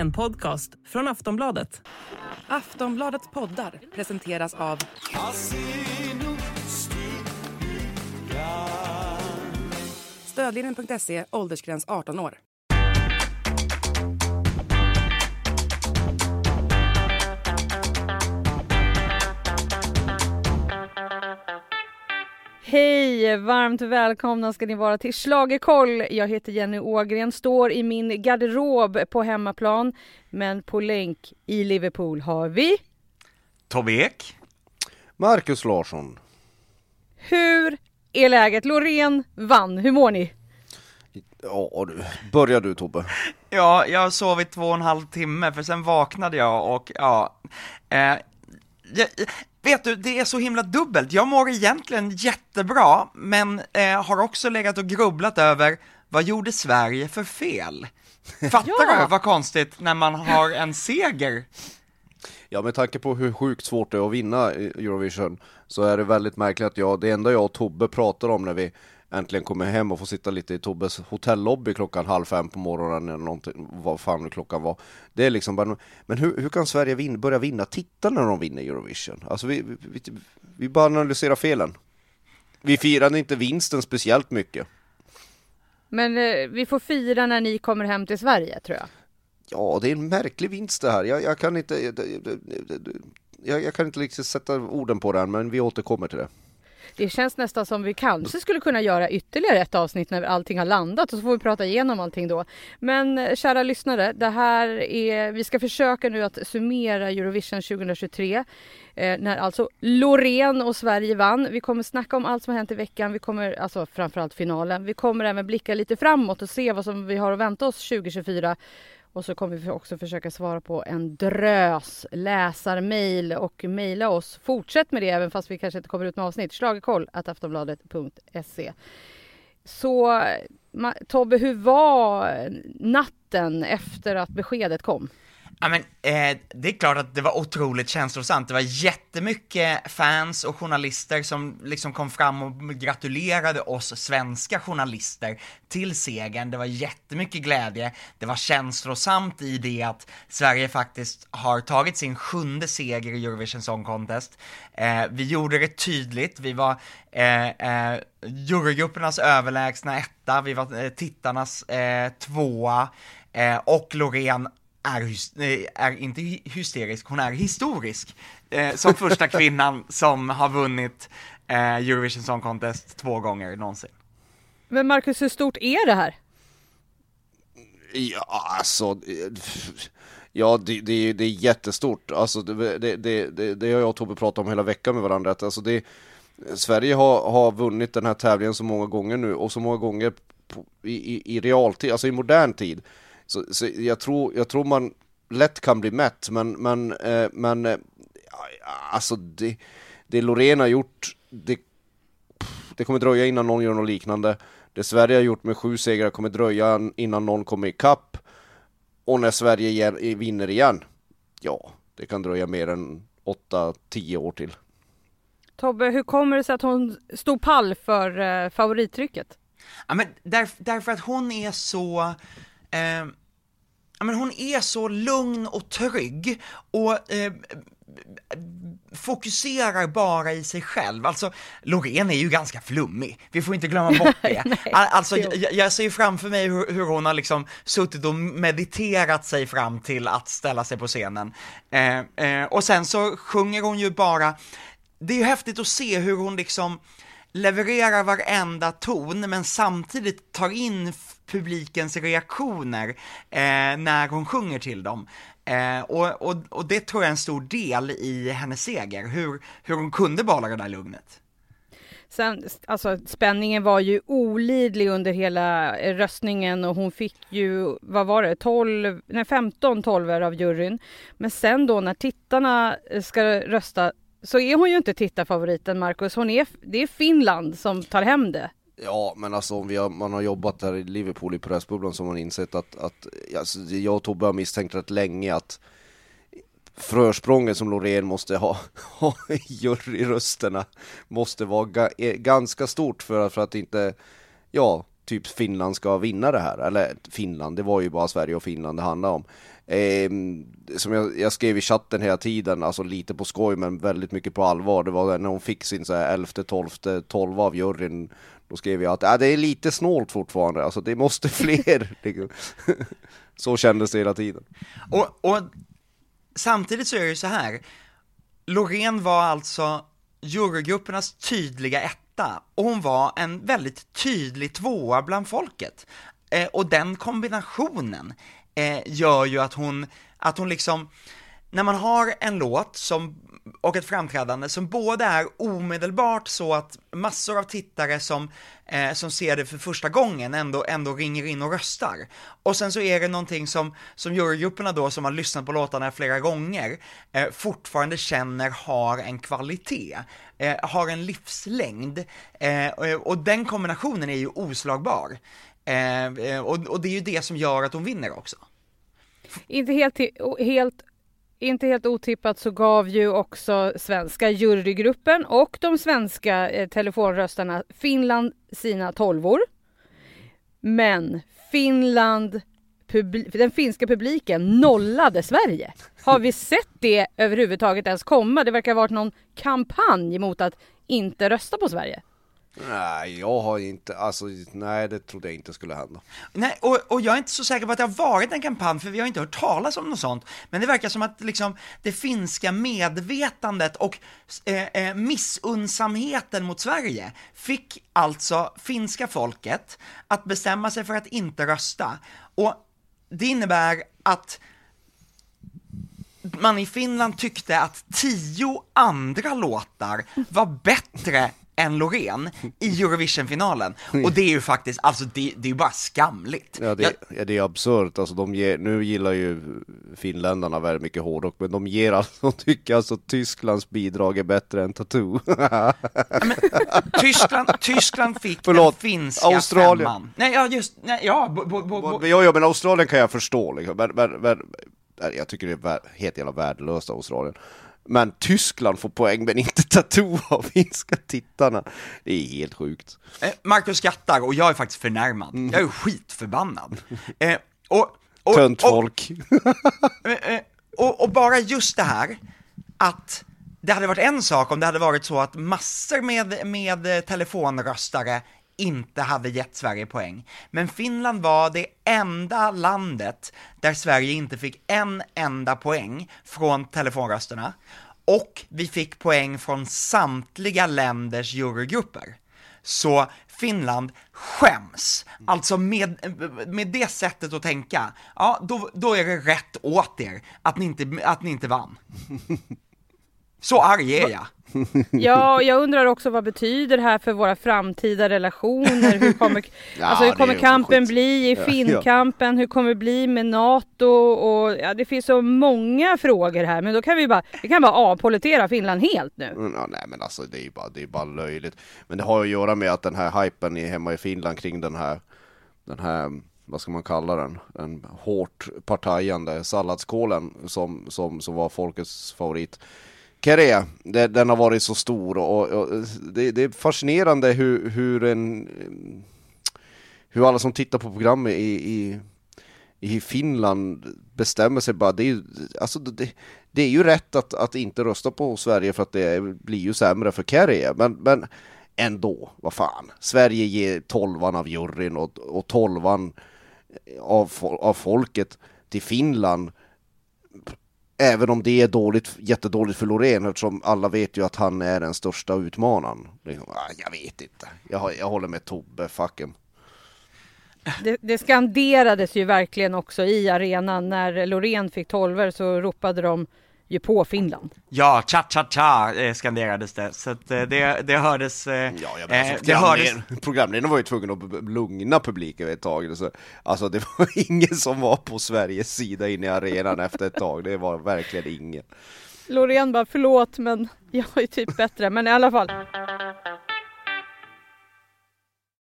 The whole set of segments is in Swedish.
En podcast från Aftonbladet. Aftonbladets poddar presenteras av Stödlinjen.se, åldersgräns 18 år. Hej! Varmt välkomna ska ni vara till Schlagerkoll. Jag heter Jenny Ågren, står i min garderob på hemmaplan. Men på länk i Liverpool har vi... Tobbe Ek. Marcus Larsson. Hur är läget? Loreen vann. Hur mår ni? Ja du, börjar du Tobbe. Ja, jag har sovit två och en halv timme, för sen vaknade jag och ja, eh, jag, vet du, det är så himla dubbelt. Jag mår egentligen jättebra, men eh, har också legat och grubblat över vad gjorde Sverige för fel? Fattar Ja. du vad konstigt när man har en seger? Ja med tanke på hur sjukt svårt det är att vinna i Eurovision så är det väldigt märkligt att jag, det enda jag och Tobbe pratar om när vi äntligen kommer hem och får sitta lite i Tobbes hotellobby klockan halv fem på morgonen eller någonting, vad fan klockan var. Det är liksom bara, men hur, hur kan Sverige vin, börja vinna tittarna när de vinner Eurovision? Alltså vi, vi, vi, bara analyserar felen. Vi firade inte vinsten speciellt mycket. Men eh, vi får fira när ni kommer hem till Sverige, tror jag. Ja, det är en märklig vinst det här. Jag, jag kan inte... Jag, jag, jag kan inte liksom sätta orden på den, men vi återkommer till det. Det känns nästan som vi kanske skulle kunna göra ytterligare ett avsnitt när allting har landat och så får vi prata igenom allting då. Men eh, kära lyssnare, det här är, vi ska försöka nu att summera Eurovision 2023 eh, när alltså Loreen och Sverige vann. Vi kommer snacka om allt som har hänt i veckan. Vi kommer alltså framförallt finalen. Vi kommer även blicka lite framåt och se vad som vi har att vänta oss 2024. Och så kommer vi också försöka svara på en drös läsarmail och mejla oss. Fortsätt med det även fast vi kanske inte kommer ut med avsnitt. Schlagerkoll aftonbladet.se. Så Tobbe, hur var natten efter att beskedet kom? Ja men, eh, det är klart att det var otroligt känslosamt. Det var jättemycket fans och journalister som liksom kom fram och gratulerade oss svenska journalister till segern. Det var jättemycket glädje. Det var känslosamt i det att Sverige faktiskt har tagit sin sjunde seger i Eurovision Song Contest. Eh, vi gjorde det tydligt. Vi var eh, eh, jurygruppernas överlägsna etta, vi var eh, tittarnas eh, tvåa, eh, och Loreen är, är inte hy- hysterisk, hon är historisk. Eh, som första kvinnan som har vunnit eh, Eurovision Song Contest två gånger någonsin. Men Marcus, hur stort är det här? Ja, alltså... Ja, det, det, det är jättestort. Alltså, det, det, det, det, det har jag och Tobbe pratat om hela veckan med varandra. Att alltså det, Sverige har, har vunnit den här tävlingen så många gånger nu och så många gånger på, i, i, i realtid, alltså i modern tid. Så, så jag, tror, jag tror man lätt kan bli mätt, men, men, eh, men eh, alltså det, det Loreen har gjort, det, det kommer dröja innan någon gör något liknande. Det Sverige har gjort med sju segrar kommer dröja innan någon kommer ikapp. Och när Sverige igen, vinner igen, ja, det kan dröja mer än 8-10 år till. Tobbe, hur kommer det sig att hon stod pall för eh, favorittrycket? Ja, men där, därför att hon är så, eh, men hon är så lugn och trygg och eh, fokuserar bara i sig själv. Alltså, Loreen är ju ganska flummig, vi får inte glömma bort det. Al- alltså, jag, jag ser ju framför mig hur, hur hon har liksom suttit och mediterat sig fram till att ställa sig på scenen. Eh, eh, och sen så sjunger hon ju bara, det är ju häftigt att se hur hon liksom levererar varenda ton, men samtidigt tar in publikens reaktioner eh, när hon sjunger till dem. Eh, och, och, och det tror jag är en stor del i hennes seger, hur, hur hon kunde behålla det där lugnet. Sen, alltså spänningen var ju olidlig under hela eh, röstningen och hon fick ju, vad var det, 12, nej 15 tolver av juryn. Men sen då när tittarna eh, ska rösta så är hon ju inte tittarfavoriten Marcus. Hon är, det är Finland som tar hem det. Ja, men alltså om vi har, man har jobbat här i Liverpool i pressbubblan så har man insett att, att alltså, jag och Tobbe har misstänkt rätt länge att försprånget som Loreen måste ha, ha i juryrösterna måste vara ga, eh, ganska stort för, att- för att inte, ja, typ Finland ska vinna det här. Eller Finland, det var ju bara Sverige och Finland det handlade om. Eh, som jag, jag, skrev i chatten hela tiden, alltså lite på skoj men väldigt mycket på allvar. Det var när hon fick sin så här 11, 12, 12 av juryn. Då skrev jag att äh, det är lite snålt fortfarande, alltså det måste fler. Liksom. Så kändes det hela tiden. Och, och samtidigt så är det ju så här, Loreen var alltså jurygruppernas tydliga etta och hon var en väldigt tydlig tvåa bland folket. Eh, och den kombinationen eh, gör ju att hon, att hon liksom, när man har en låt som, och ett framträdande som både är omedelbart så att massor av tittare som, eh, som ser det för första gången ändå, ändå ringer in och röstar. Och sen så är det någonting som, som jurygrupperna då, som har lyssnat på låtarna flera gånger, eh, fortfarande känner har en kvalitet, eh, har en livslängd, eh, och, och den kombinationen är ju oslagbar. Eh, eh och, och det är ju det som gör att hon vinner också. Inte helt, helt, inte helt otippat så gav ju också svenska jurygruppen och de svenska eh, telefonröstarna Finland sina tolvor. Men Finland, den finska publiken nollade Sverige. Har vi sett det överhuvudtaget ens komma? Det verkar ha varit någon kampanj mot att inte rösta på Sverige. Nej, jag har inte, alltså nej det trodde jag inte skulle hända. Nej, och, och jag är inte så säker på att det har varit en kampanj, för vi har inte hört talas om något sånt. Men det verkar som att liksom det finska medvetandet och eh, eh, missunnsamheten mot Sverige fick alltså finska folket att bestämma sig för att inte rösta. Och det innebär att man i Finland tyckte att tio andra låtar var bättre än Loreen i Eurovision-finalen. Och det är ju faktiskt, alltså det, det är ju bara skamligt. Ja, det, ja, det är absurt. Alltså, de ger, nu gillar ju finländarna väldigt mycket hårdrock, men de ger alltså, de tycker alltså Tysklands bidrag är bättre än Tattoo. men, Tyskland, Tyskland fick Förlåt, den finska Australien. femman. Nej, ja just, nej, ja. Bo, bo, bo, ja, ja, men Australien kan jag förstå liksom. Men, men, men, jag tycker det är helt jävla värdelöst Australien. Men Tyskland får poäng men inte Tattoo av finska tittarna. Det är helt sjukt. Eh, Marcus skrattar och jag är faktiskt förnärmad. Mm. Jag är skitförbannad. Eh, och, och, Tönt folk. Och, eh, eh, och, och bara just det här att det hade varit en sak om det hade varit så att massor med, med telefonröstare inte hade gett Sverige poäng. Men Finland var det enda landet där Sverige inte fick en enda poäng från telefonrösterna. Och vi fick poäng från samtliga länders jurygrupper. Så Finland skäms. Alltså med, med det sättet att tänka, ja då, då är det rätt åt er att ni inte, att ni inte vann. Så arg är jag. Ja, jag undrar också vad betyder det här för våra framtida relationer? Hur kommer, ja, alltså, hur kommer kampen bli i Finnkampen? Hur kommer det bli med NATO? Och, ja, det finns så många frågor här, men då kan vi bara, vi kan bara avpolitera Finland helt nu. Mm, ja, nej, men alltså det är ju bara, det är bara löjligt. Men det har att göra med att den här hypen är hemma i Finland kring den här, den här vad ska man kalla den, den hårt partajande salladskålen som, som, som var folkets favorit. Kere, den har varit så stor och, och det, det, är fascinerande hur, hur en hur alla som tittar på programmet i, i, i Finland bestämmer sig bara, det är, alltså det, det är ju rätt att, att inte rösta på Sverige för att det blir ju sämre för Kere, men, men ändå, vad fan. Sverige ger tolvan av juryn och, och tolvan av, av folket till Finland Även om det är dåligt, jättedåligt för Loreen eftersom alla vet ju att han är den största utmanaren. Liksom, ah, jag vet inte. Jag, jag håller med Tobbe, fucken. Det, det skanderades ju verkligen också i arenan när Loreen fick tolver så ropade de ju på Finland. Ja, cha-cha-cha eh, skanderades det, så att eh, det, det hördes... Eh, ja, jag menar, alltså, det hördes... Programledaren var ju tvungen att lugna publiken ett tag. Så, alltså det var ingen som var på Sveriges sida inne i arenan efter ett tag, det var verkligen ingen. Loreen bara, förlåt men jag är typ bättre, men i alla fall.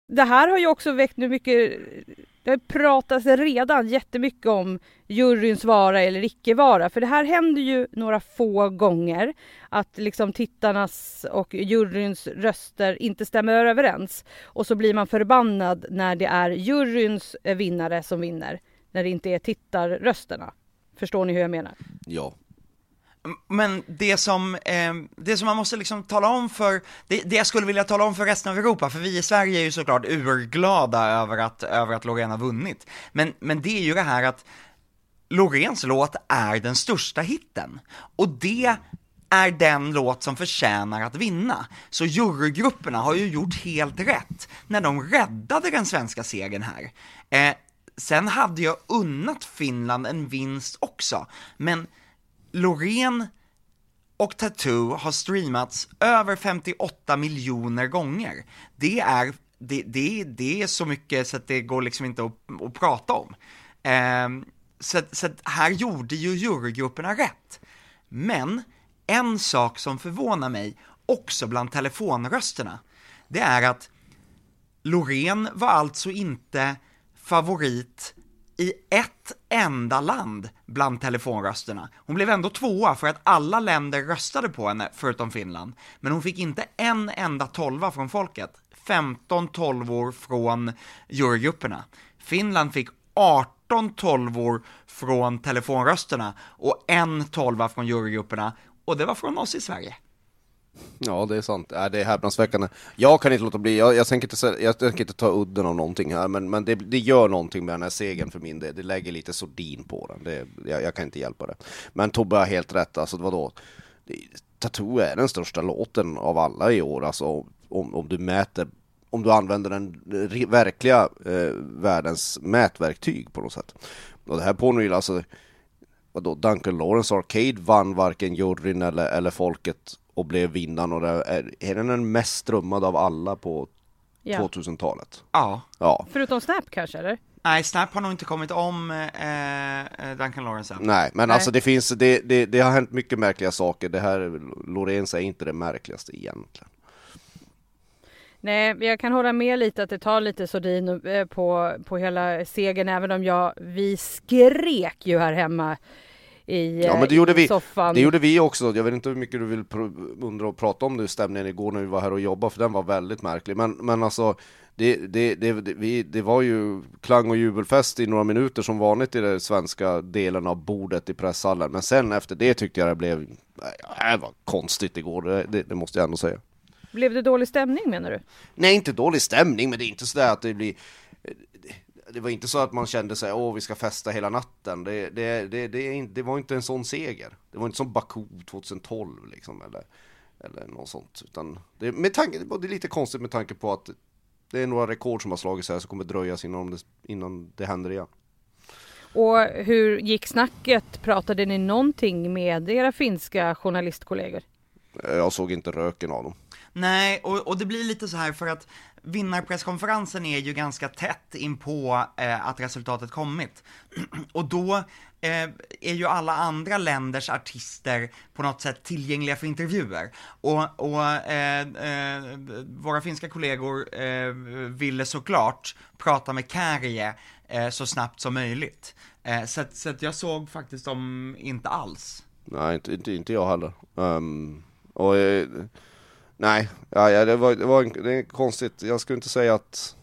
Det här har ju också väckt nu mycket det pratas redan jättemycket om juryns vara eller icke vara. För det här händer ju några få gånger. Att liksom tittarnas och juryns röster inte stämmer överens. Och så blir man förbannad när det är juryns vinnare som vinner. När det inte är tittarrösterna. Förstår ni hur jag menar? Ja. Men det som, eh, det som man måste liksom tala om för, det, det jag skulle vilja tala om för resten av Europa, för vi i Sverige är ju såklart urglada över att, över att Loreen har vunnit. Men, men det är ju det här att Loreens låt är den största hitten. Och det är den låt som förtjänar att vinna. Så jurygrupperna har ju gjort helt rätt när de räddade den svenska segern här. Eh, sen hade jag unnat Finland en vinst också, men Loreen och Tattoo har streamats över 58 miljoner gånger. Det är, det, det, det är så mycket så att det går liksom inte att, att prata om. Eh, så, så här gjorde ju jurygrupperna rätt. Men en sak som förvånar mig, också bland telefonrösterna, det är att Loreen var alltså inte favorit i ett enda land bland telefonrösterna. Hon blev ändå tvåa för att alla länder röstade på henne förutom Finland. Men hon fick inte en enda tolva från folket. 15 tolvor från jurygrupperna. Finland fick 18 tolvor från telefonrösterna och en tolva från jurygrupperna och det var från oss i Sverige. Ja, det är sant. Äh, det är häpnadsväckande. Jag kan inte låta bli, jag, jag, tänker, inte, jag tänker inte ta udden av någonting här, men, men det, det gör någonting med den här segern för min del. Det lägger lite sordin på den. Det, jag, jag, kan inte hjälpa det. Men Tobbe har helt rätt, alltså vadå? Tattoo är den största låten av alla i år, alltså om, om du mäter om du använder den verkliga eh, världens mätverktyg på något sätt. Och det här påminner alltså, vadå, Duncan Lawrence Arcade vann varken juryn eller, eller folket och blev vinnaren och det är, är den den mest strömmade av alla på ja. 2000-talet? Ja. ja. Förutom Snap kanske eller? Nej, Snap har nog inte kommit om eh, eh Duncan Lawrence än. Nej, men Nej. alltså det finns, det, det, det har hänt mycket märkliga saker. Det här, Lorentz är inte det märkligaste egentligen. Nej, jag kan hålla med lite att det tar lite sordin eh, på, på hela segern, även om jag, vi skrek ju här hemma i, ja, men det gjorde vi, soffan. Det gjorde vi också. Jag vet inte hur mycket du vill undra och prata om det stämningen igår när vi var här och jobbade, för den var väldigt märklig. Men, men alltså, det, det, det, det, vi, det var ju klang och jubelfest i några minuter som vanligt i den svenska delen av bordet i presshallen. Men sen efter det tyckte jag det blev, det var konstigt igår, det, det, det måste jag ändå säga. Blev det dålig stämning menar du? Nej, inte dålig stämning, men det är inte sådär att det blir det var inte så att man kände sig, åh vi ska festa hela natten. Det, det, det, det, det var inte en sån seger. Det var inte som Baku 2012 liksom, eller, eller något sånt. Utan det, med tanke, det är lite konstigt med tanke på att det är några rekord som har slagits här som kommer dröjas innan det, innan det händer igen. Och hur gick snacket? Pratade ni någonting med era finska journalistkollegor? Jag såg inte röken av dem. Nej, och, och det blir lite så här för att vinnarpresskonferensen är ju ganska tätt in på eh, att resultatet kommit. och då eh, är ju alla andra länders artister på något sätt tillgängliga för intervjuer. Och, och eh, eh våra finska kollegor eh, ville såklart prata med Kärje eh, så snabbt som möjligt. Eh, så, så att jag såg faktiskt dem inte alls. Nej, inte, inte, inte jag heller. Um, och eh, Nej, ja, det, var, det, var det är konstigt. Jag skulle inte säga att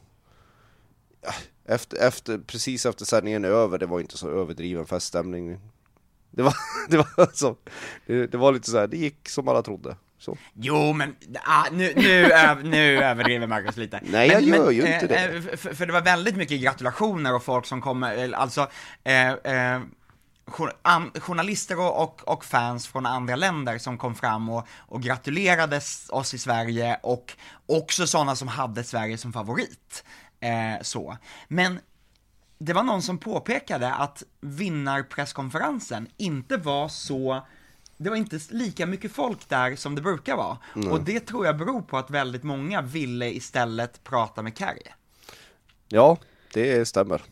efter, efter, precis efter sändningen är över, det var inte så överdriven feststämning. Det var, det var, så, det, det var lite så här, det gick som alla trodde. Så. Jo, men ah, nu, nu, nu överdriver Marcus lite. Nej, jag men, gör men, ju inte det. Eh, för, för, det var väldigt mycket gratulationer och folk som kommer, alltså, eh, eh, journalister och, och, och, fans från andra länder som kom fram och, och gratulerade oss i Sverige och också sådana som hade Sverige som favorit. Eh, så. Men det var någon som påpekade att vinnarpresskonferensen inte var så det var inte lika mycket folk där som det brukar vara. Mm. Och det tror jag beror på att väldigt många ville istället prata med Carrie. Ja, det stämmer.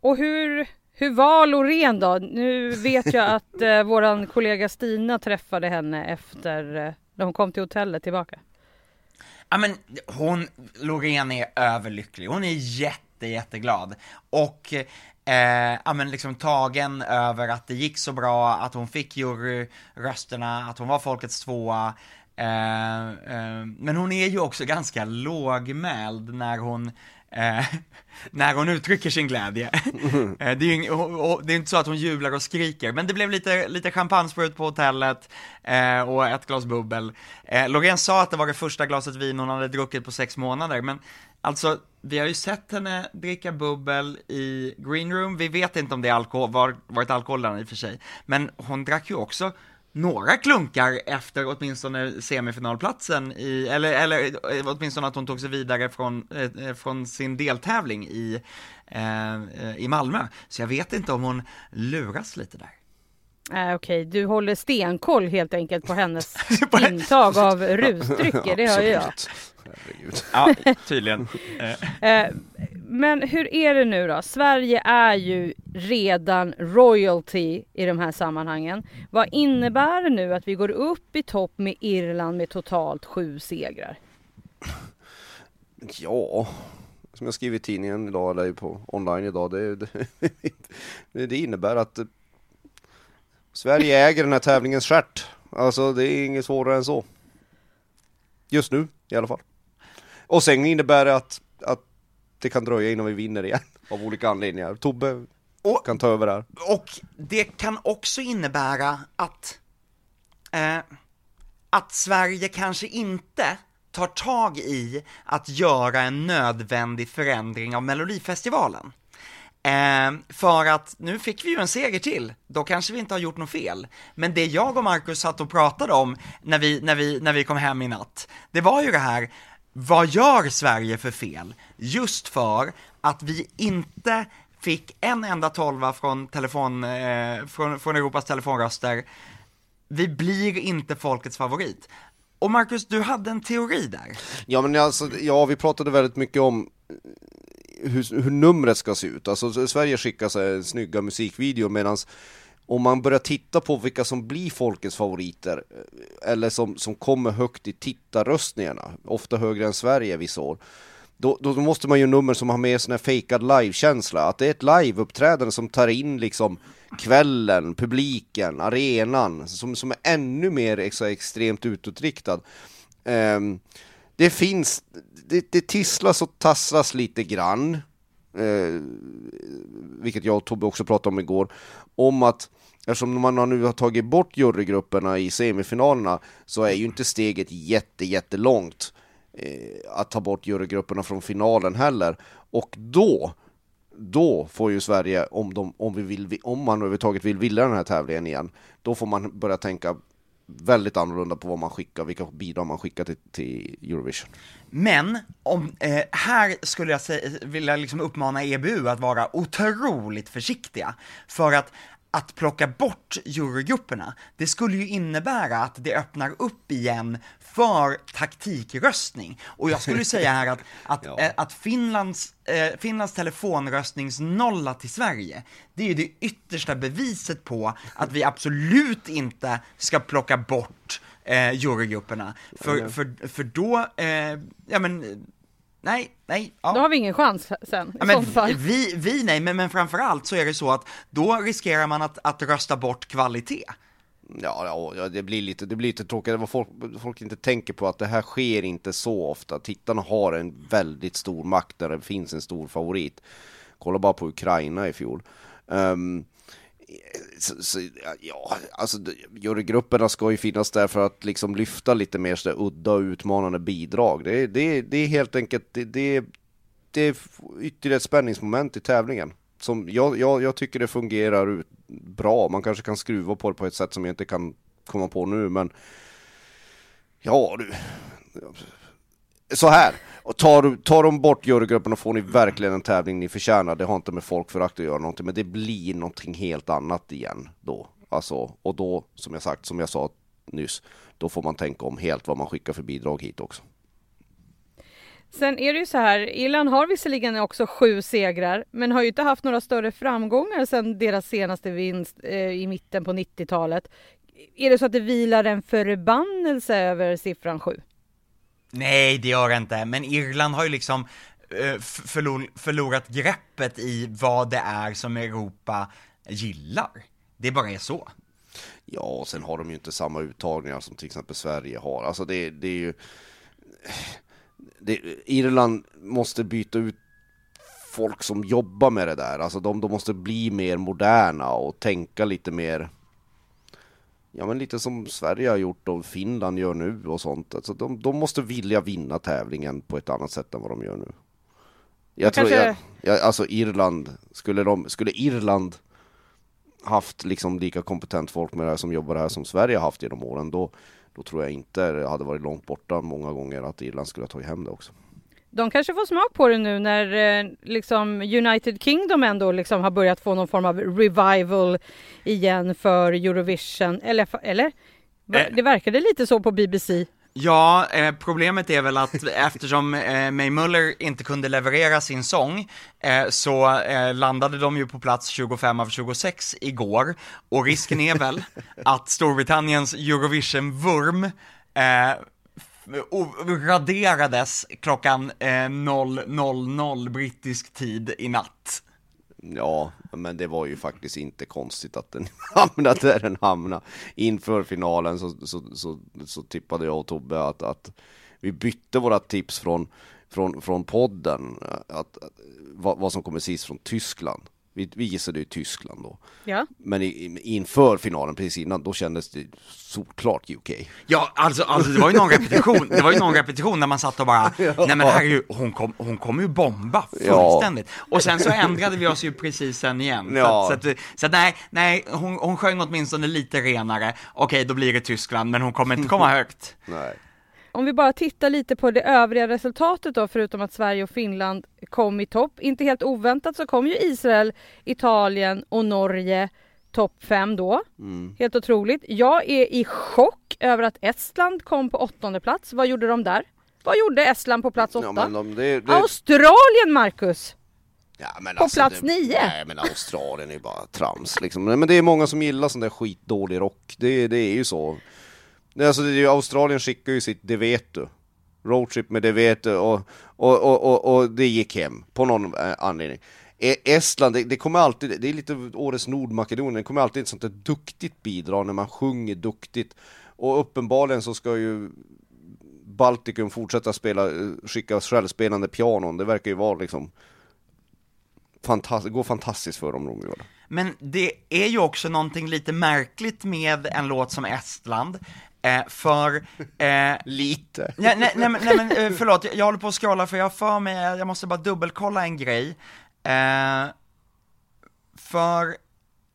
Och hur hur var Loreen då? Nu vet jag att eh, våran kollega Stina träffade henne efter eh, när hon kom till hotellet tillbaka. Ja men hon, Loreen är överlycklig, hon är jätte, jätteglad. Och eh, ja men liksom tagen över att det gick så bra, att hon fick juryrösterna, att hon var folkets tvåa. Eh, eh, men hon är ju också ganska lågmäld när hon Eh, när hon uttrycker sin glädje. eh, det, är ju, det är inte så att hon jublar och skriker, men det blev lite, lite champagnesprut på hotellet eh, och ett glas bubbel. Eh, Loreen sa att det var det första glaset vin hon hade druckit på sex månader, men alltså, vi har ju sett henne dricka bubbel i green room, vi vet inte om det är alkohol, var, varit alkohol där i och för sig, men hon drack ju också några klunkar efter åtminstone semifinalplatsen i, eller, eller eh, åtminstone att hon tog sig vidare från, eh, eh från sin deltävling i, eh, eh, i Malmö. Så jag vet inte om hon luras lite där. Äh, Okej, okay. du håller stenkoll helt enkelt på hennes intag av rusdrycker, det hör ju jag. Ja, tydligen. Eh, men hur är det nu då? Sverige är ju redan royalty i de här sammanhangen. Vad innebär det nu att vi går upp i topp med Irland med totalt sju segrar? Ja, som jag skriver i tidningen idag, eller på online idag, det, det, det innebär att Sverige äger den här tävlingens stjärt. Alltså det är inget svårare än så. Just nu i alla fall. Och sen innebär det att, att det kan dröja innan vi vinner igen av olika anledningar. Tobbe och, kan ta över här. Och det kan också innebära att, eh, att Sverige kanske inte tar tag i att göra en nödvändig förändring av Melodifestivalen. Eh, för att nu fick vi ju en seger till, då kanske vi inte har gjort något fel. Men det jag och Marcus satt och pratade om när vi, när vi, när vi kom hem i natt, det var ju det här, vad gör Sverige för fel? Just för att vi inte fick en enda tolva från, telefon, eh, från, från Europas telefonröster. Vi blir inte folkets favorit. Och Marcus, du hade en teori där. Ja men alltså, ja vi pratade väldigt mycket om hur, hur numret ska se ut. Alltså Sverige skickar sig snygga musikvideor medan om man börjar titta på vilka som blir folkets favoriter eh, eller som, som kommer högt i tittarröstningarna, ofta högre än Sverige vissa år, då, då måste man ju nummer som har med sån här fejkad livekänsla, att det är ett liveuppträdande som tar in liksom kvällen, publiken, arenan, som, som är ännu mer extremt utåtriktad. Um, det finns, det, det tisslas och tasslas lite grann, eh, vilket jag och Tobbe också pratade om igår, om att Eftersom man nu har tagit bort jurygrupperna i semifinalerna så är ju inte steget jätte, jättelångt eh, att ta bort jurygrupperna från finalen heller. Och då, då får ju Sverige, om, de, om, vi vill, om man överhuvudtaget vill vilja den här tävlingen igen, då får man börja tänka väldigt annorlunda på vad man skickar, vilka bidrag man skickar till, till Eurovision. Men, om, eh, här skulle jag säga, vilja liksom uppmana EBU att vara otroligt försiktiga, för att att plocka bort jurygrupperna, det skulle ju innebära att det öppnar upp igen för taktikröstning. Och jag skulle säga här att, att, ja. eh, att Finlands, eh, Finlands telefonröstningsnolla till Sverige, det är ju det yttersta beviset på att vi absolut inte ska plocka bort eh, jurygrupperna. För, för, för då, eh, ja men, Nej, nej. Ja. Då har vi ingen chans sen ja, men vi, vi, nej, men, men framförallt så är det så att då riskerar man att, att rösta bort kvalitet. Ja, ja, det blir lite, det blir lite tråkigt, vad folk, folk inte tänker på att det här sker inte så ofta. Tittarna har en väldigt stor makt där det finns en stor favorit. Kolla bara på Ukraina i fjol. Um, så, så, ja, alltså jurygrupperna ska ju finnas där för att liksom lyfta lite mer så udda och utmanande bidrag. Det, det, det är helt enkelt, det, det, det är ytterligare ett spänningsmoment i tävlingen. Som jag, jag, jag tycker det fungerar bra, man kanske kan skruva på det på ett sätt som jag inte kan komma på nu, men ja du, så här, tar, tar de bort jurygruppen och får ni verkligen en tävling ni förtjänar. Det har inte med folkförakt att göra någonting, men det blir någonting helt annat igen då. Alltså, och då, som jag sagt, som jag sa nyss, då får man tänka om helt vad man skickar för bidrag hit också. Sen är det ju så här, Irland har visserligen också sju segrar, men har ju inte haft några större framgångar sedan deras senaste vinst eh, i mitten på 90-talet. Är det så att det vilar en förbannelse över siffran sju? Nej, det gör det inte, men Irland har ju liksom eh, förlor, förlorat greppet i vad det är som Europa gillar. Det bara är så. Ja, och sen har de ju inte samma uttagningar som till exempel Sverige har. Alltså det, det är ju... Det, Irland måste byta ut folk som jobbar med det där. Alltså de, de måste bli mer moderna och tänka lite mer... Ja men lite som Sverige har gjort och Finland gör nu och sånt. Alltså de, de måste vilja vinna tävlingen på ett annat sätt än vad de gör nu. Jag Men tror, kanske- jag, jag, alltså Irland, skulle, de, skulle Irland haft liksom lika kompetent folk med det här som jobbar här som Sverige har haft genom åren, då, då tror jag inte det hade varit långt borta många gånger att Irland skulle ha tagit hem det också. De kanske får smak på det nu när eh, liksom United Kingdom ändå liksom har börjat få någon form av revival igen för Eurovision. Eller? eller? Eh. Det verkade lite så på BBC. Ja, eh, problemet är väl att eftersom eh, May Muller inte kunde leverera sin sång, eh, så eh, landade de ju på plats 25 av 26 igår, och risken är väl att Storbritanniens Eurovision-vurm eh, raderades klockan eh, 0.00 brittisk tid i natt. Ja, men det var ju faktiskt inte konstigt att den hamnade där den hamnade. Inför finalen så, så, så, så tippade jag och Tobbe att, att vi bytte våra tips från, från, från podden, att, att, vad, vad som kommer sist från Tyskland. Vi, vi gissade ju Tyskland då. Ja. Men i, inför finalen, precis innan, då kändes det solklart UK. Ja, alltså, alltså det var ju någon repetition, det var ju någon repetition när man satt och bara, nej men herregud, hon, kom, hon kommer ju bomba fullständigt. Och sen så ändrade vi oss ju precis sen igen. Så, Ja. att, så, att, så att, nej, nej, hon, hon sjöng åtminstone lite renare, okej då blir det Tyskland, men hon kommer inte komma högt. Nej. Om vi bara tittar lite på det övriga resultatet då, förutom att Sverige och Finland kom i topp. Inte helt oväntat så kom ju Israel, Italien och Norge topp fem då. Helt otroligt. Jag är i chock över att Estland kom på åttonde plats. Vad gjorde de där? Vad gjorde Estland på plats åtta? Ja, de, det, det, Australien, Marcus! Ja, På plats det, nio. Nej men Australien är ju bara trams liksom. Men det är många som gillar sån där skitdålig rock. Det, det är ju så. Nej, alltså, det är ju, Australien skickar ju sitt Det vet du. Roadtrip med Det vet du och, och, och, och, och det gick hem på någon eh, anledning. E, Estland, det, det kommer alltid, det är lite årets Nordmakedonien, det kommer alltid ett sånt där duktigt bidrag när man sjunger duktigt. Och uppenbarligen så ska ju Baltikum fortsätta spela, eh, skicka självspelande pianon. Det verkar ju vara liksom fantast- går fantastiskt för dem, de gör det. Men det är ju också någonting lite märkligt med en låt som Estland, eh, för eh, Lite. Nej, nej, nej, nej men eh, förlåt, jag, jag håller på att scrolla för jag har för mig, jag måste bara dubbelkolla en grej. Eh, för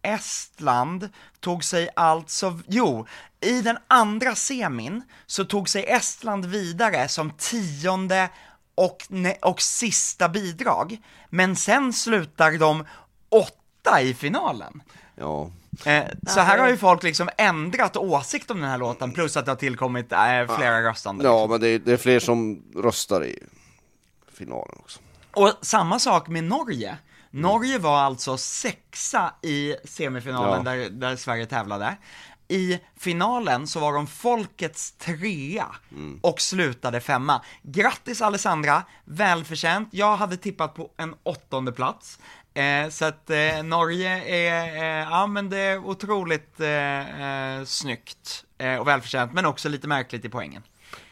Estland tog sig alltså, jo, i den andra semin så tog sig Estland vidare som tionde och, och sista bidrag, men sen slutar de åtta i finalen. Ja. Eh, så här har ju folk liksom ändrat åsikt om den här låten, plus att det har tillkommit eh, flera röstande. Ja, men det är, det är fler som röstar i finalen också. Och samma sak med Norge. Norge var alltså sexa i semifinalen Ja. där, där Sverige tävlade. I finalen så var de folkets trea och slutade femma. Grattis Alessandra, välförtjänt. Jag hade tippat på en åttonde plats. Eh, så att eh, Norge är, eh, ja men det är otroligt eh, eh, snyggt eh, och välförtjänt, men också lite märkligt i poängen.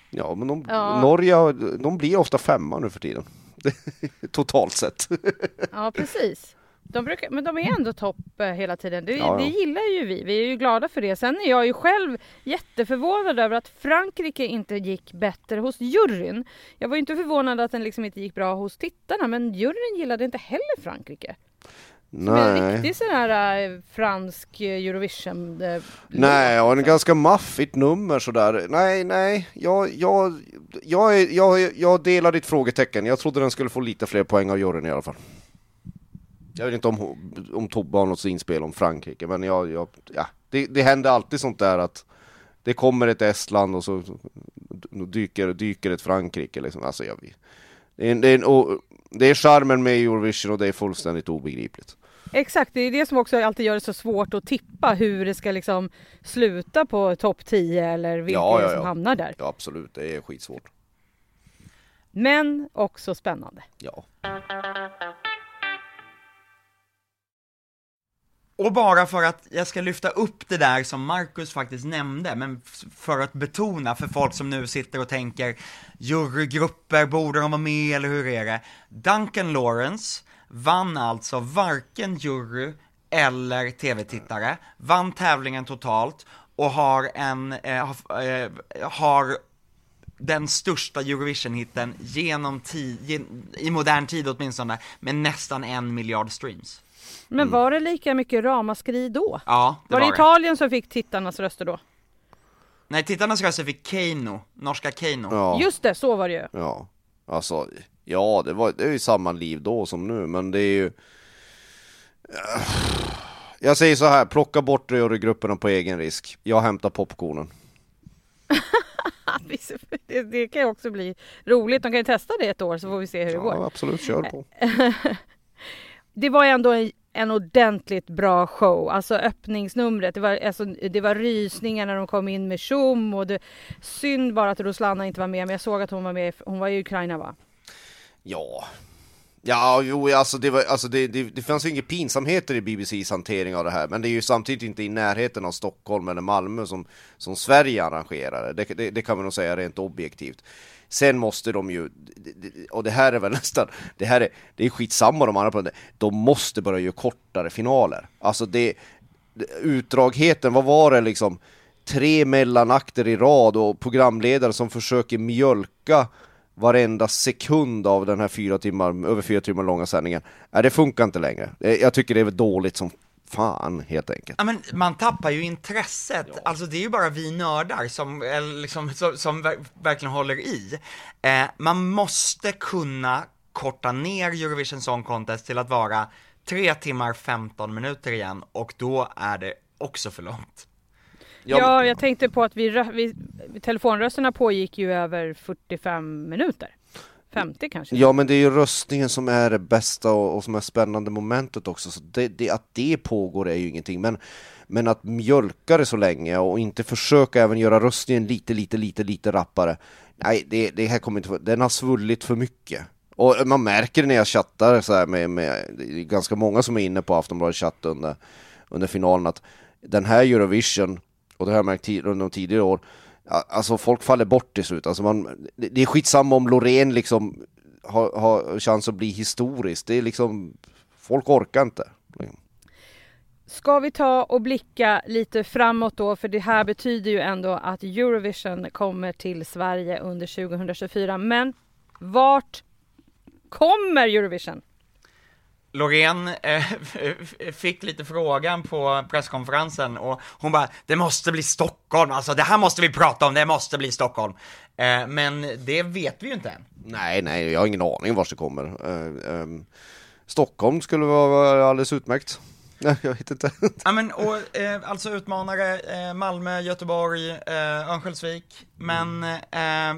Ja, men de, Ja. Norge, de blir ofta femma nu för tiden. Totalt sett. Ja, precis. De brukar, men de är ändå topp eh, hela tiden. Det, Ja, det gillar ju vi. Vi är ju glada för det. Sen är jag ju själv jätteförvånad över att Frankrike inte gick bättre hos juryn. Jag var ju inte förvånad att den liksom inte gick bra hos tittarna, men juryn gillade inte heller Frankrike. Som är en Nej. riktig sån här eh, fransk eh, Eurovision. Nej, och en ganska maffigt nummer sådär. Nej, nej, jag, jag, jag, jag, jag delar ditt frågetecken. Jag trodde den skulle få lite fler poäng av juryn i alla fall. Jag vet inte om, om Tobbe har något inspel om Frankrike, men jag, jag, ja, det, det händer alltid sånt där att det kommer ett Estland och så, dyker, dyker ett Frankrike liksom. Alltså, jag, det, är, det, är och, det är charmen med Eurovision och det är fullständigt obegripligt. Exakt, det är det som också alltid gör det så svårt att tippa hur det ska liksom sluta på topp 10 eller vilka Ja, är ja, som ja. hamnar där. Ja, absolut, det är skitsvårt. Men också spännande. Ja. Och bara för att jag ska lyfta upp det där som Marcus faktiskt nämnde, men för att betona för folk som nu sitter och tänker jurygrupper, borde de vara med eller hur är det? Duncan Lawrence vann alltså varken jury eller tv-tittare, vann tävlingen totalt och har en, eh, har, eh, har den största Eurovision-hitten genom tid, gen, i modern tid åtminstone, med nästan en miljard streams. Men var det lika mycket ramaskri då? Ja, det var var, det det. Italien som fick tittarnas röster då? Nej, tittarnas röster fick Keino, norska Keino. Ja. Just det, så var det ju. Ja, alltså, ja det, var, det är ju samma liv då som nu, men det är ju... Jag säger så här, plocka bort jurygrupperna på egen risk. Jag hämtar popcornen. Det, det kan ju också bli roligt. De kan ju testa det ett år så får vi se hur det går. Ja, absolut, kör på. Det var ändå en, en ordentligt bra show. Alltså öppningsnumret. Det var, alltså, det var rysningar när de kom in med tjom och det, synd bara att Ruslana inte var med. Men jag såg att hon var med. Hon var i Ukraina va? Ja. Ja, jo, alltså det, var, alltså det, det, det fanns ju inga pinsamheter i BBCs hantering av det här, men det är ju samtidigt inte i närheten av Stockholm eller Malmö som, som Sverige arrangerade. Det, det, det kan man nog säga rent objektivt. Sen måste de ju, och det här är väl nästan, det här är, det är skitsamma de andra på det, de måste börja göra kortare finaler. Alltså det, utdragheten, vad var det liksom? Tre mellanakter i rad och programledare som försöker mjölka varenda sekund av den här fyra timmar, över fyra timmar långa sändningen. Nej, det funkar inte längre. Jag tycker det är dåligt som fan helt enkelt. Ja, men man tappar ju intresset, alltså det är ju bara vi nördar som, eller liksom, som, som ver- verkligen håller i. Eh, man måste kunna korta ner Eurovision Song Contest till att vara 3 timmar 15 minuter igen, och då är det också för långt. Ja, jag tänkte på att vi, vi telefonrösterna pågick ju över 45 minuter. 50 kanske. Ja men det är ju röstningen som är det bästa och, och som är spännande momentet också, så det, det, att det pågår är ju ingenting. Men, men att mjölka det så länge och inte försöka även göra röstningen lite, lite, lite, lite rappare. Nej, det, det här kommer inte, den har svullit för mycket. Och man märker det när jag chattar så här med, med ganska många som är inne på Aftonbladets chatt under, under finalen att den här Eurovision, och det har jag märkt under de tidigare år, Alltså folk faller bort till slut. Alltså man, det är skitsamma om Loreen liksom har, har chans att bli historisk. Det är liksom, folk orkar inte. Ska vi ta och blicka lite framåt då? För det här betyder ju ändå att Eurovision kommer till Sverige under 2024. Men vart kommer Eurovision? Loreen eh, fick lite frågan på presskonferensen och hon bara, det måste bli Stockholm, alltså det här måste vi prata om, det måste bli Stockholm. Eh, men det vet vi ju inte än. Nej, nej, jag har ingen aning var det kommer. Eh, ehm, Stockholm skulle vara alldeles utmärkt. Nej, jag vet inte. Ja men och eh, alltså utmanare, eh, Malmö, Göteborg, eh, Örnsköldsvik, men eh,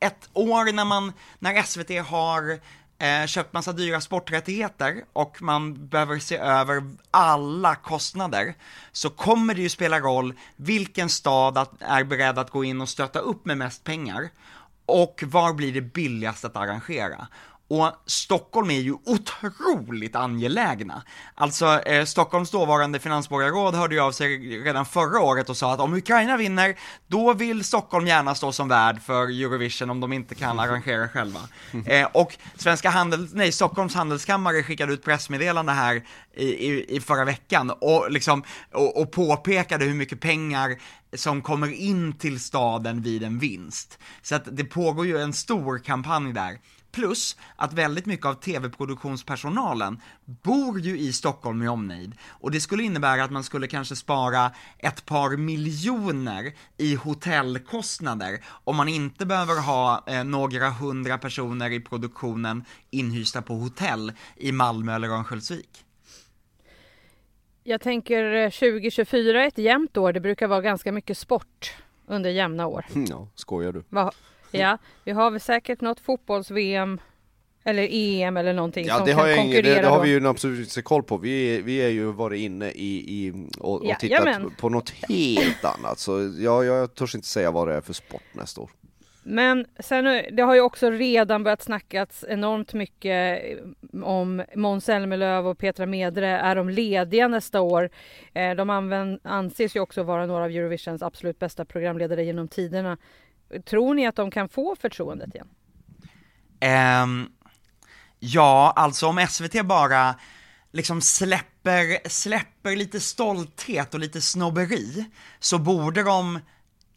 ett år när man, när SVT har eh, köpt massa dyra sporträttigheter och man behöver se över alla kostnader, så kommer det ju spela roll vilken stad att, är beredd att gå in och stötta upp med mest pengar, och var blir det billigast att arrangera? Och Stockholm är ju otroligt angelägna. Alltså, eh, Stockholms dåvarande finansborgarråd hörde ju av sig redan förra året och sa att om Ukraina vinner, då vill Stockholm gärna stå som värd för Eurovision om de inte kan arrangera själva. Eh, och Svenska Handel, nej, Stockholms handelskammare skickade ut pressmeddelande här i, i, i förra veckan och liksom, och, och påpekade hur mycket pengar som kommer in till staden vid en vinst. Så att det pågår ju en stor kampanj där. Plus att väldigt mycket av tv-produktionspersonalen bor ju i Stockholm med omnejd. Och det skulle innebära att man skulle kanske spara ett par miljoner i hotellkostnader om man inte behöver ha eh, några hundra personer i produktionen inhysta på hotell i Malmö eller Örnsköldsvik. Jag tänker eh, 2024 är ett jämnt år. Det brukar vara ganska mycket sport under jämna år. Ja, skojar du? Va? Ja, vi har väl säkert något fotbolls-VM eller EM eller någonting Ja, som det kan har, jag konkurrera det, det har vi ju absolut inte koll på. Vi, vi är ju varit inne i, i och, och Ja, tittat jamen. på något helt annat. Så jag, jag törs inte säga vad det är för sport nästa år. Men sen, det har ju också redan börjat snackas enormt mycket om Måns Zelmerlöw och Petra Medre. Är de lediga nästa år? Eh, de använd, anses ju också vara några av Eurovisions absolut bästa programledare genom tiderna. Tror ni att de kan få förtroendet igen? Um, ja, alltså om SVT bara liksom släpper, släpper lite stolthet och lite snobberi, så borde de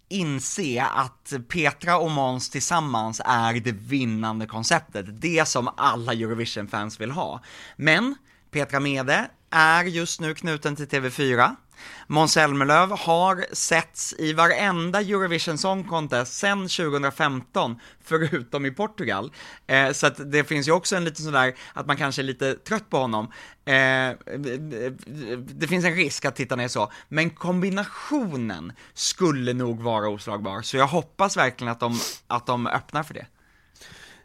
inse att Petra och Måns tillsammans är det vinnande konceptet, det som alla Eurovision-fans vill ha. Men Petra Mede är just nu knuten till TV4, Måns Zelmerlöw har setts i varenda Eurovision Song Contest sedan 2015, förutom i Portugal. Eh, så att det finns ju också en liten sådär, att man kanske är lite trött på honom. Eh, det finns en risk att tittarna är så, men kombinationen skulle nog vara oslagbar, så jag hoppas verkligen att de, att de öppnar för det.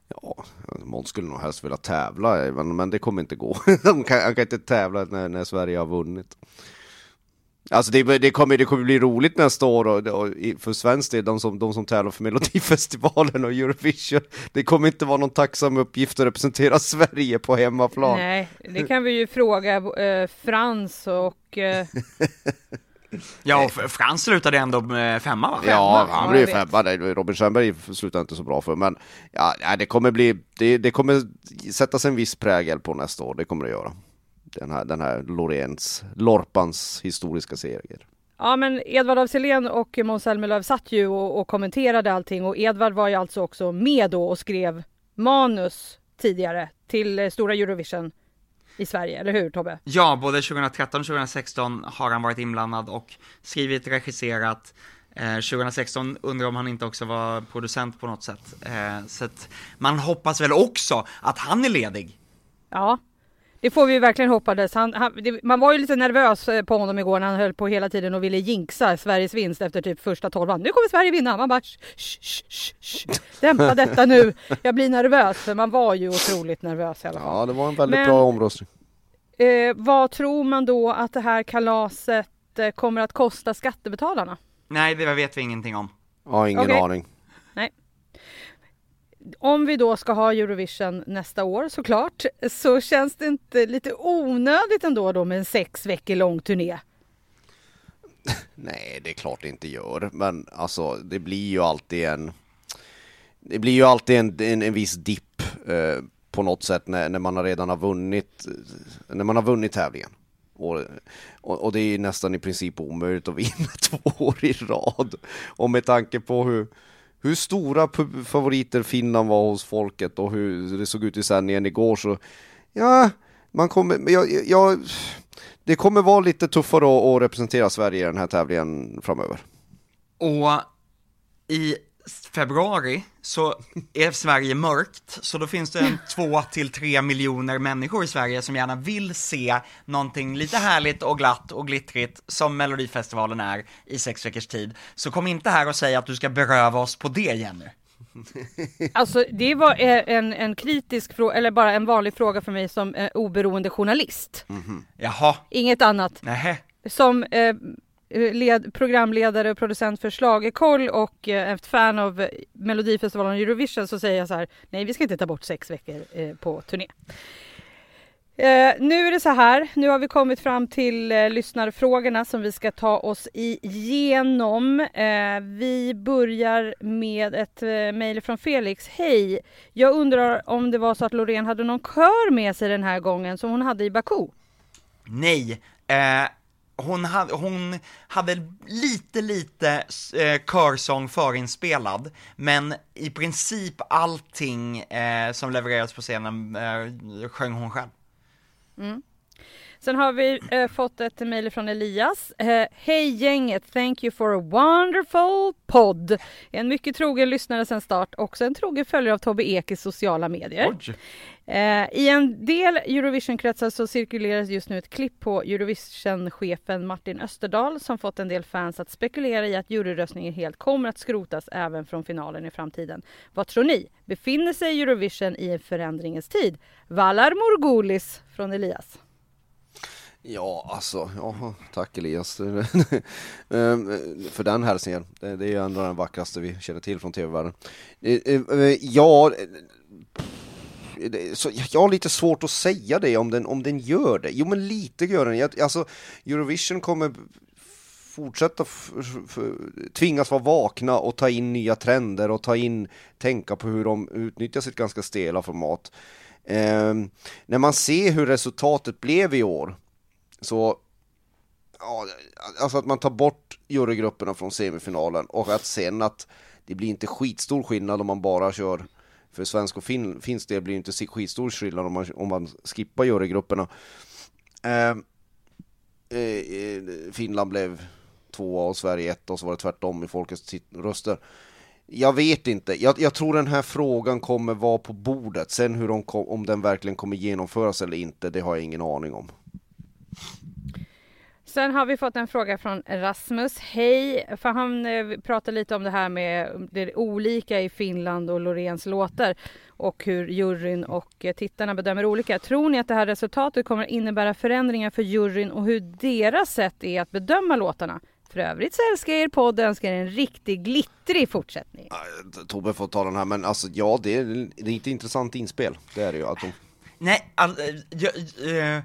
Ja, Måns skulle nog helst vilja tävla, men, men det kommer inte gå. Han kan, kan inte tävla när, när Sverige har vunnit. Alltså det, det, kommer, det kommer bli roligt nästa år och, och, för svensk del, de som, de som tävlar för Melodifestivalen och Eurovision. Det kommer inte vara någon tacksam uppgift att representera Sverige på hemmaplan. Nej, det kan vi ju fråga eh, Frans och... Eh... Ja, och Frans slutade ändå med femma va? Ja, han blev femma. Robin Stjernberg slutade inte så bra för, men ja, det kommer bli, det, det kommer sättas en viss prägel på nästa år, det kommer det göra den här, den här Lorenz, Lorpans historiska seger. Ja men Edvard af och Måns Zelmerlöw satt ju och, och, kommenterade allting och Edvard var ju alltså också med då och skrev manus tidigare till eh, Stora Eurovision i Sverige, eller hur Tobbe? Ja, både 2013 och 2016 har han varit inblandad och skrivit, regisserat. Eh, 2016 undrar om han inte också var producent på något sätt. Eh, så att man hoppas väl också att han är ledig. Ja, det får vi verkligen hoppas. Han, han, det, man var ju lite nervös eh, på honom igår när han höll på hela tiden och ville jinxa Sveriges vinst efter typ första tolvan. Nu kommer Sverige vinna! Man bara sh, sh, sh, sh. Dämpa detta nu! Jag blir nervös för man var ju otroligt nervös i alla fall. Ja, det var en väldigt Men, bra omröstning. Eh, vad tror man då att det här kalaset eh, kommer att kosta skattebetalarna? Nej, det vet vi ingenting om. Ja, ingen okay. aning. Nej om vi då ska ha Eurovision nästa år såklart, så känns det inte lite onödigt ändå då med en sex veckor lång turné? Nej, det är klart det inte gör, men alltså det blir ju alltid en det blir ju alltid en, en, en viss dipp eh, på något sätt när, när man redan har vunnit när man har vunnit tävlingen. Och, och, och, det är nästan i princip omöjligt att vinna två år i rad. Och med tanke på hur, hur stora favoriter Finland var hos folket och hur det såg ut i sändningen igår så, ja, man kommer, jag, jag, det kommer vara lite tuffare att, representera Sverige i den här tävlingen framöver. Och i februari så är Sverige mörkt, så då finns det en två till tre miljoner människor i Sverige som gärna vill se någonting lite härligt och glatt och glittrigt som Melodifestivalen är i sex veckors tid. Så kom inte här och säg att du ska beröva oss på det Jenny. Alltså det var eh, en, en kritisk fråga, eller bara en vanlig fråga för mig som eh, oberoende journalist. Mm -hmm. Jaha. Inget annat. Nähä. Som eh, Eh, Eh, led, programledare och producent för Schlagerkoll och eh, ett fan av eh, Melodifestivalen och Eurovision så säger jag så här, nej vi ska inte ta bort sex veckor eh, på turné. Eh, nu är det så här, nu har vi kommit fram till eh, lyssnarfrågorna som vi ska ta oss igenom. Eh, vi börjar med ett eh, mejl från Felix. Hej! Jag undrar om det var så att Loreen hade någon kör med sig den här gången som hon hade i Baku? Nej, eh, hon hade, hon hade lite, lite eh, körsång förinspelad, men i princip allting eh, som levererades på scenen eh, sjöng hon själv. Mm. Sen har vi eh, fått ett mejl från Elias. Eh, Hej gänget, thank you for a wonderful podd. En mycket trogen lyssnare sedan start, också en trogen följare av Tobbe Ek i sociala medier. Eh, I en del Eurovision-kretsar så cirkuleras just nu ett klipp på Eurovision-chefen Martin Österdahl som fått en del fans att spekulera i att juryröstningen helt kommer att skrotas även från finalen i framtiden. Vad tror ni? Befinner sig Eurovision i en förändringens tid? Valar Morgulis från Elias. Ja, alltså, ja, tack Elias ehm, för den hälsningen. Det det är ju ändå den vackraste vi känner till från tv-världen. Eh, eh, eh, ja, så jag har lite svårt att säga det om den, om den gör det. Jo, men lite gör den. Jag- Alltså, Eurovision kommer fortsätta tvingas vara vakna och ta in nya trender och ta in, tänka på hur de utnyttjar sitt ganska stela format. Eh, när man ser hur resultatet blev i år så ja, alltså att man tar bort jurygrupperna från semifinalen och att sen att det blir inte skitstor skillnad om man bara kör för svensk och fin, finsk del blir det inte skitstor skillnad om man, om man skippar jurygrupperna. Ehm, eh, eh, Finland blev tvåa och Sverige ett och så var det tvärtom i folkets röster. Jag vet inte. Jag, jag tror den här frågan kommer vara på bordet. Sen hur de kom, om den verkligen kommer genomföras eller inte, det har jag ingen aning om. Sen har vi fått en fråga från Rasmus. Hej! För han eh, pratar lite om det här med det olika i Finland och Loreens låtar och hur juryn och eh, tittarna bedömer olika. Tror ni att det här resultatet kommer innebära förändringar för juryn och hur deras sätt är att bedöma låtarna? För övrigt så älskar jag er podd och önskar er en riktigt glittrig fortsättning. Tobbe får ta den här, men alltså ja, det är, det är ett intressant inspel. Det är det ju. Att de, Nej, all, eh, jag, eh,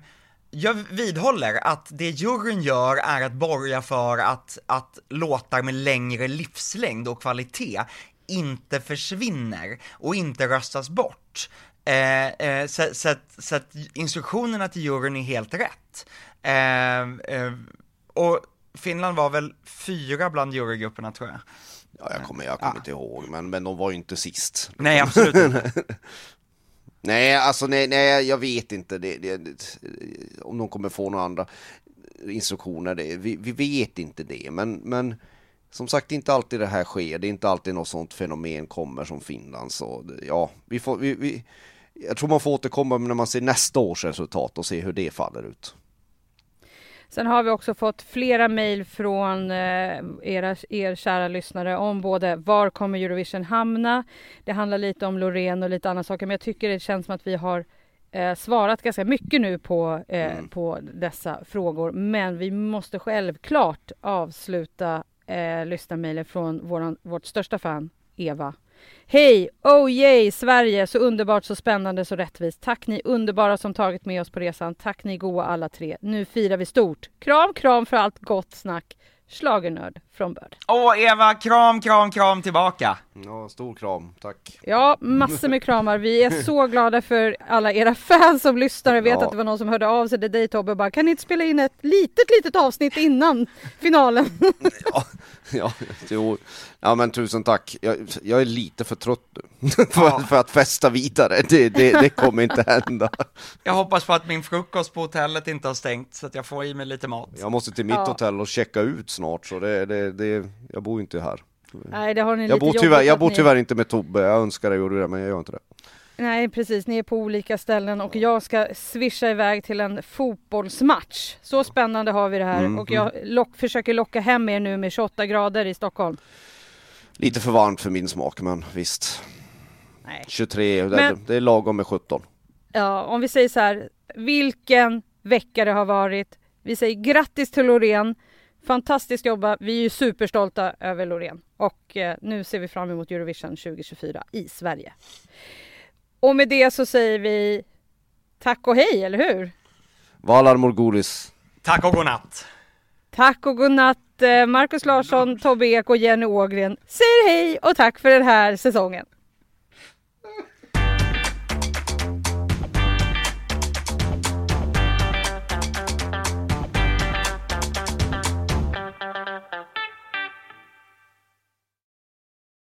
jag vidhåller att det juryn gör är att borga för att, att låtar med längre livslängd och kvalitet inte försvinner och inte röstas bort. Eh, eh, så, så, att, så att instruktionerna till juryn är helt rätt. Eh, eh, och Finland var väl fyra bland jurygrupperna tror jag. ja, jag kommer, jag kommer inte ihåg, men, men de var ju inte sist. Nej, absolut inte. Nej, alltså nej, nej jag vet inte det, det, det, om de kommer få några andra instruktioner. Det, vi, vi vet inte det, men, men som sagt, det är inte alltid det här sker. Det är inte alltid något sånt fenomen kommer som Finland. Så det- ja, vi får, vi, vi, jag tror man får återkomma när man ser nästa års resultat och se hur det faller ut. Sen har vi också fått flera mejl från eh, era, er kära lyssnare om både var kommer Eurovision hamna? Det handlar lite om Loreen och lite andra saker men jag tycker det känns som att vi har eh, svarat ganska mycket nu på, eh, på dessa frågor. Men vi måste självklart avsluta eh, lyssnarmejlen från våran, vårt största fan Eva. Hej! Oh yay! Sverige! Så underbart, så spännande, så rättvist. Tack ni underbara som tagit med oss på resan. Tack ni goa alla tre. Nu firar vi stort. Kram, kram för allt gott snack. Schlagernörd från Börd. Åh Eva, kram, kram, kram tillbaka! Ja, stor kram, tack. Ja, massor med kramar. Vi är så glada för alla era fans som lyssnar. Jag vet Ja. att det var någon som hörde av sig till dig Tobbe och bara kan ni inte spela in ett litet, litet avsnitt innan finalen? Ja, ja, jo. ja men tusen tack. Jag, jag är lite för trött nu för, för att festa vidare. Det, det, det kommer inte hända. Jag hoppas på att min frukost på hotellet inte har stängt så att jag får i mig lite mat. Jag måste till mitt Ja. hotell och checka ut snart så det, det, det, jag bor ju inte här. Nej, det har ni Jag lite bor, tyvärr, jag bor tyvärr inte med Tobbe, jag önskar jag gjorde det men jag gör inte det. Nej precis, ni är på olika ställen och jag ska swisha iväg till en fotbollsmatch. Så spännande har vi det här Mm, och jag lock, försöker locka hem er nu med 28 grader i Stockholm. Lite för varmt för min smak men visst. Nej. 23, det, Men- det är lagom med 17. Ja, om vi säger så här, vilken vecka det har varit. Vi säger grattis till Loreen. Fantastiskt jobbat. Vi är ju superstolta över Loreen och eh, nu ser vi fram emot Eurovision 2024 i Sverige. Och med det så säger vi tack och hej, eller hur? Valar Morgulis. Tack och godnatt! Tack och godnatt eh, Markus Larsson, Tobbe Ek och Jenny Ågren säger hej och tack för den här säsongen.